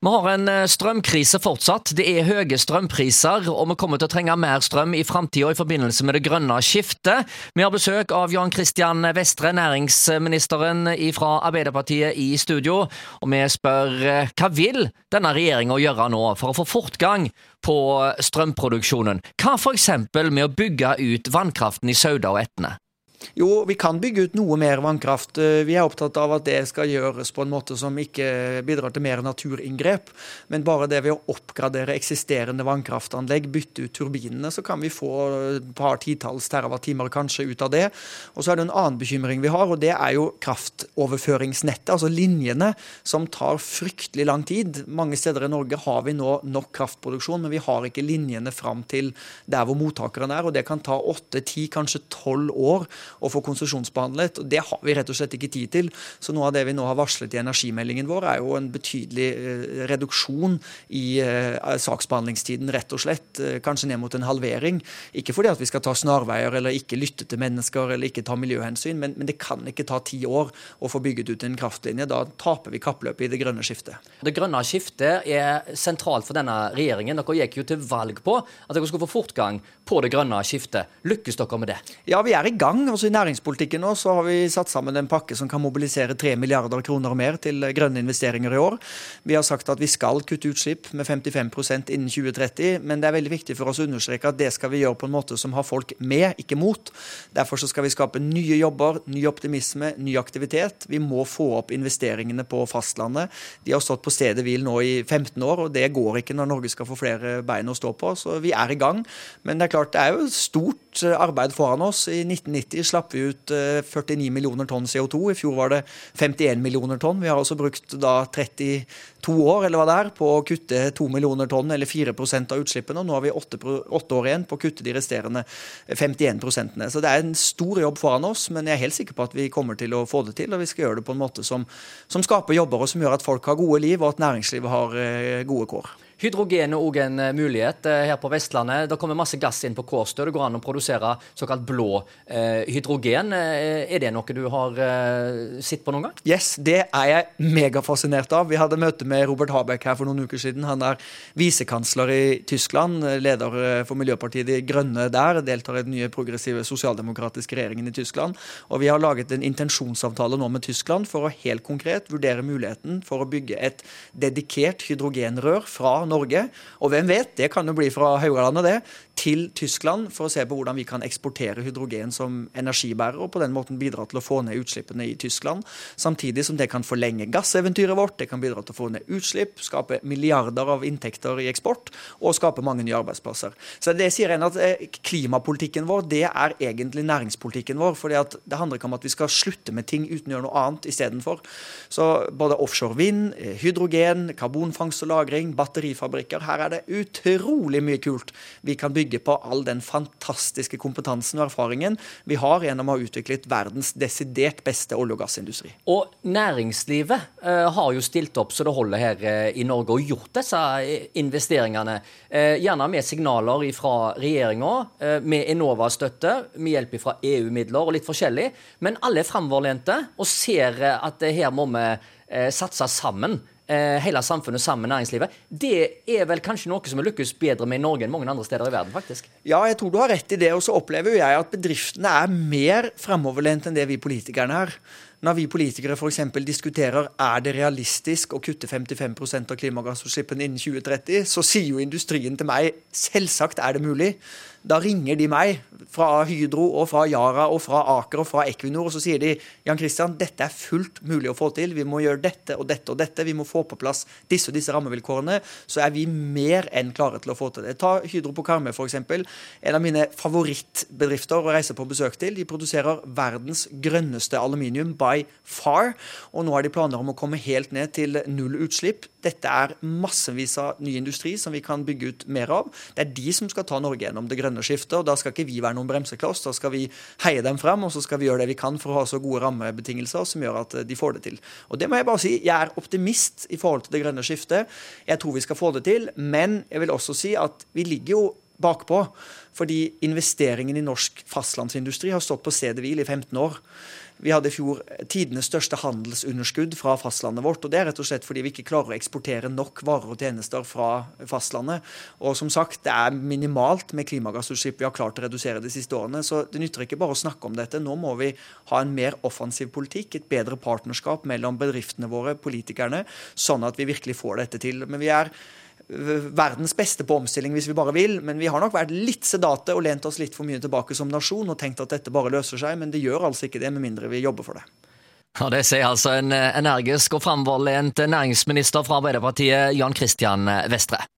Vi har en eh, strømkrise fortsatt. Det er høye strømpriser, og vi kommer til å trenge mer strøm i framtida i forbindelse med det grønne skiftet. Vi har besøk av Jan Christian Vestre, næringsministeren fra Arbeiderpartiet i studio. Og vi spør eh, hva vil denne regjeringa gjøre nå for å få fortgang på strømproduksjonen? Hva f.eks. med å bygge ut vannkraften i Sauda og Etne? Jo, vi kan bygge ut noe mer vannkraft. Eh, vi er opptatt av at det skal gjøres på en måte som ikke bidrar til mer naturinngrep. Men bare det ved å oppgradere eksisterende vannkraftanlegg, bytte ut turbinene, så kan vi få et par titalls terawattimer kanskje ut av det. Og så er det en annen bekymring vi har, og det er jo kraftoverføringsnettet. Altså linjene som tar fryktelig lang tid. Mange steder i Norge har vi nå nok kraftproduksjon, men vi har ikke linjene fram til der hvor mottakeren er. Og det kan ta åtte, ti, kanskje tolv år å få konsesjonsbehandlet. og Det har vi rett og slett ikke tid til. Så noe av det vi nå har varslet i energimeldingen vår, er jo en betydelig eh, reduksjon i eh, saksbehandlingstiden, rett og slett. Eh, kanskje ned mot en halvering. Ikke fordi at vi skal ta snarveier eller ikke lytte til mennesker eller ikke ta miljøhensyn, men, men det kan ikke ta ti år å få bygget ut en kraftlinje. Da taper vi kappløpet i det grønne skiftet. Det grønne skiftet er sentralt for denne regjeringen. Dere gikk jo til valg på at dere skulle få fortgang på det grønne skiftet. Lykkes dere med det? Ja, vi er i gang. Også I næringspolitikken nå så har vi satt sammen en pakke som kan mobilisere 3 milliarder kroner og mer til grønne investeringer i år. Vi har sagt at vi skal kutte utslipp med 55% innen 2030, men det er veldig viktig for oss å understreke at det skal vi gjøre på en måte som har folk med, ikke mot. Derfor skal vi skape nye jobber, ny optimisme, ny aktivitet. Vi må få opp investeringene på fastlandet. De har stått på stedet hvil nå i 15 år, og det går ikke når Norge skal få flere bein å stå på. Så vi er i gang. Men det er klart det er jo stort arbeid foran oss. I 1990 1990 slapp vi ut 49 eh, millioner tonn CO2. I fjor var det 51 millioner tonn. Vi har altså brukt da 32 år eller hva det er, på å kutte 2 millioner tonn, eller 4% av utslippene. Og nå har vi åtte, år igjen på å kutte de resterende 51 prosentene. Så det er en stor jobb foran oss, men jeg er helt sikker på at vi kommer til å få det til. Og vi skal gjøre det på en måte som, som skaper jobber, og som gjør at folk har gode liv, og at næringslivet har eh, gode kår. Hydrogen er òg en eh, mulighet eh, her på Vestlandet. Det kommer masse gass inn på Kårstø. Det går an å produsere såkalt blå eh, hydrogen. Er det noe du har sett på noen gang? Yes, det er jeg megafascinert av. Vi hadde møte med Robert Habeck her for noen uker siden. Han er visekansler i Tyskland, leder for Miljøpartiet De Grønne der, deltar i den nye progressive sosialdemokratiske regjeringen i Tyskland. Og vi har laget en intensjonsavtale nå med Tyskland for å helt konkret vurdere muligheten for å bygge et dedikert hydrogenrør fra Norge, og hvem vet, det kan jo bli fra Haugalandet, det, til Tyskland for å se på hvordan vi kan eksportere hydrogen som energibærer, og på den måten bidra til å få ned utslippene i Tyskland. Samtidig som det kan forlenge gasseventyret vårt, det kan bidra til å få ned utslipp, skape milliarder av inntekter i eksport og skape mange nye arbeidsplasser. Så det sier en at eh, Klimapolitikken vår det er egentlig næringspolitikken vår. for Det handler ikke om at vi skal slutte med ting uten å gjøre noe annet istedenfor. Så både offshore vind, eh, hydrogen, karbonfangst og -lagring, batterifabrikker Her er det utrolig mye kult vi kan bygge på all den fantastiske kompetansen og erfaringen vi har gjennom å ha utviklet verdens desidert beste olje- og gassindustri. Og næringslivet eh, har jo stilt opp så det holder her eh, i Norge og gjort disse eh, investeringene. Eh, gjerne med signaler fra regjeringa, med Enova-støtte, med hjelp fra EU-midler og litt forskjellig. Men alle er framoverlente og ser at her må vi satse sammen. Eh, hele samfunnet sammen med næringslivet. Det er vel kanskje noe som har lykkes bedre med i Norge enn mange andre steder i verden, faktisk? Ja, jeg tror du har rett i det. Og så opplever jo jeg at bedriftene er mer fremoverlent enn det vi politikerne er. Når vi politikere f.eks. diskuterer er det realistisk å kutte 55% av klimagassutslippene innen 2030, så sier jo industrien til meg selvsagt er det mulig. Da ringer de meg fra Hydro og fra Yara og fra Aker og fra Equinor, og så sier de Jan Christian, dette er fullt mulig å få til. Vi må gjøre dette og dette og dette. Vi må få på plass disse og disse rammevilkårene. Så er vi mer enn klare til å få til det. Ta Hydro på Karmøy, f.eks. En av mine favorittbedrifter å reise på besøk til. De produserer verdens grønneste aluminium by far. Og nå har de planer om å komme helt ned til null utslipp. Dette er massevis av ny industri som vi kan bygge ut mer av. Det er de som skal ta Norge gjennom det grønne skiftet. og Da skal ikke vi være noen bremsekloss, da skal vi heie dem frem, og så skal vi gjøre det vi kan for å ha så gode rammebetingelser som gjør at eh, de får det til. Og det må Jeg bare si, jeg er optimist i forhold til det grønne skiftet. Jeg tror vi skal få det til, men jeg vil også si at vi ligger jo bakpå. Fordi investeringen i norsk fastlandsindustri har stått på stedet hvil i 15 år. Vi hadde i fjor tidenes største handelsunderskudd fra fastlandet vårt. og Det er rett og slett fordi vi ikke klarer å eksportere nok varer og tjenester fra fastlandet. Og som sagt, det er minimalt med klimagassutslipp vi har klart å redusere de siste årene. Så det nytter ikke bare å snakke om dette. Nå må vi ha en mer offensiv politikk, et bedre partnerskap mellom bedriftene våre, politikerne, sånn at vi virkelig får dette til. Men vi er verdens beste på omstilling hvis vi bare vil, men vi har nok vært litt sedate og lent oss litt for mye tilbake som nasjon og tenkt at dette bare løser seg, men det gjør altså ikke det, med mindre vi jobber for det. Ja, Det sier altså en energisk og framoverlent næringsminister fra Arbeiderpartiet, Jan Christian Vestre.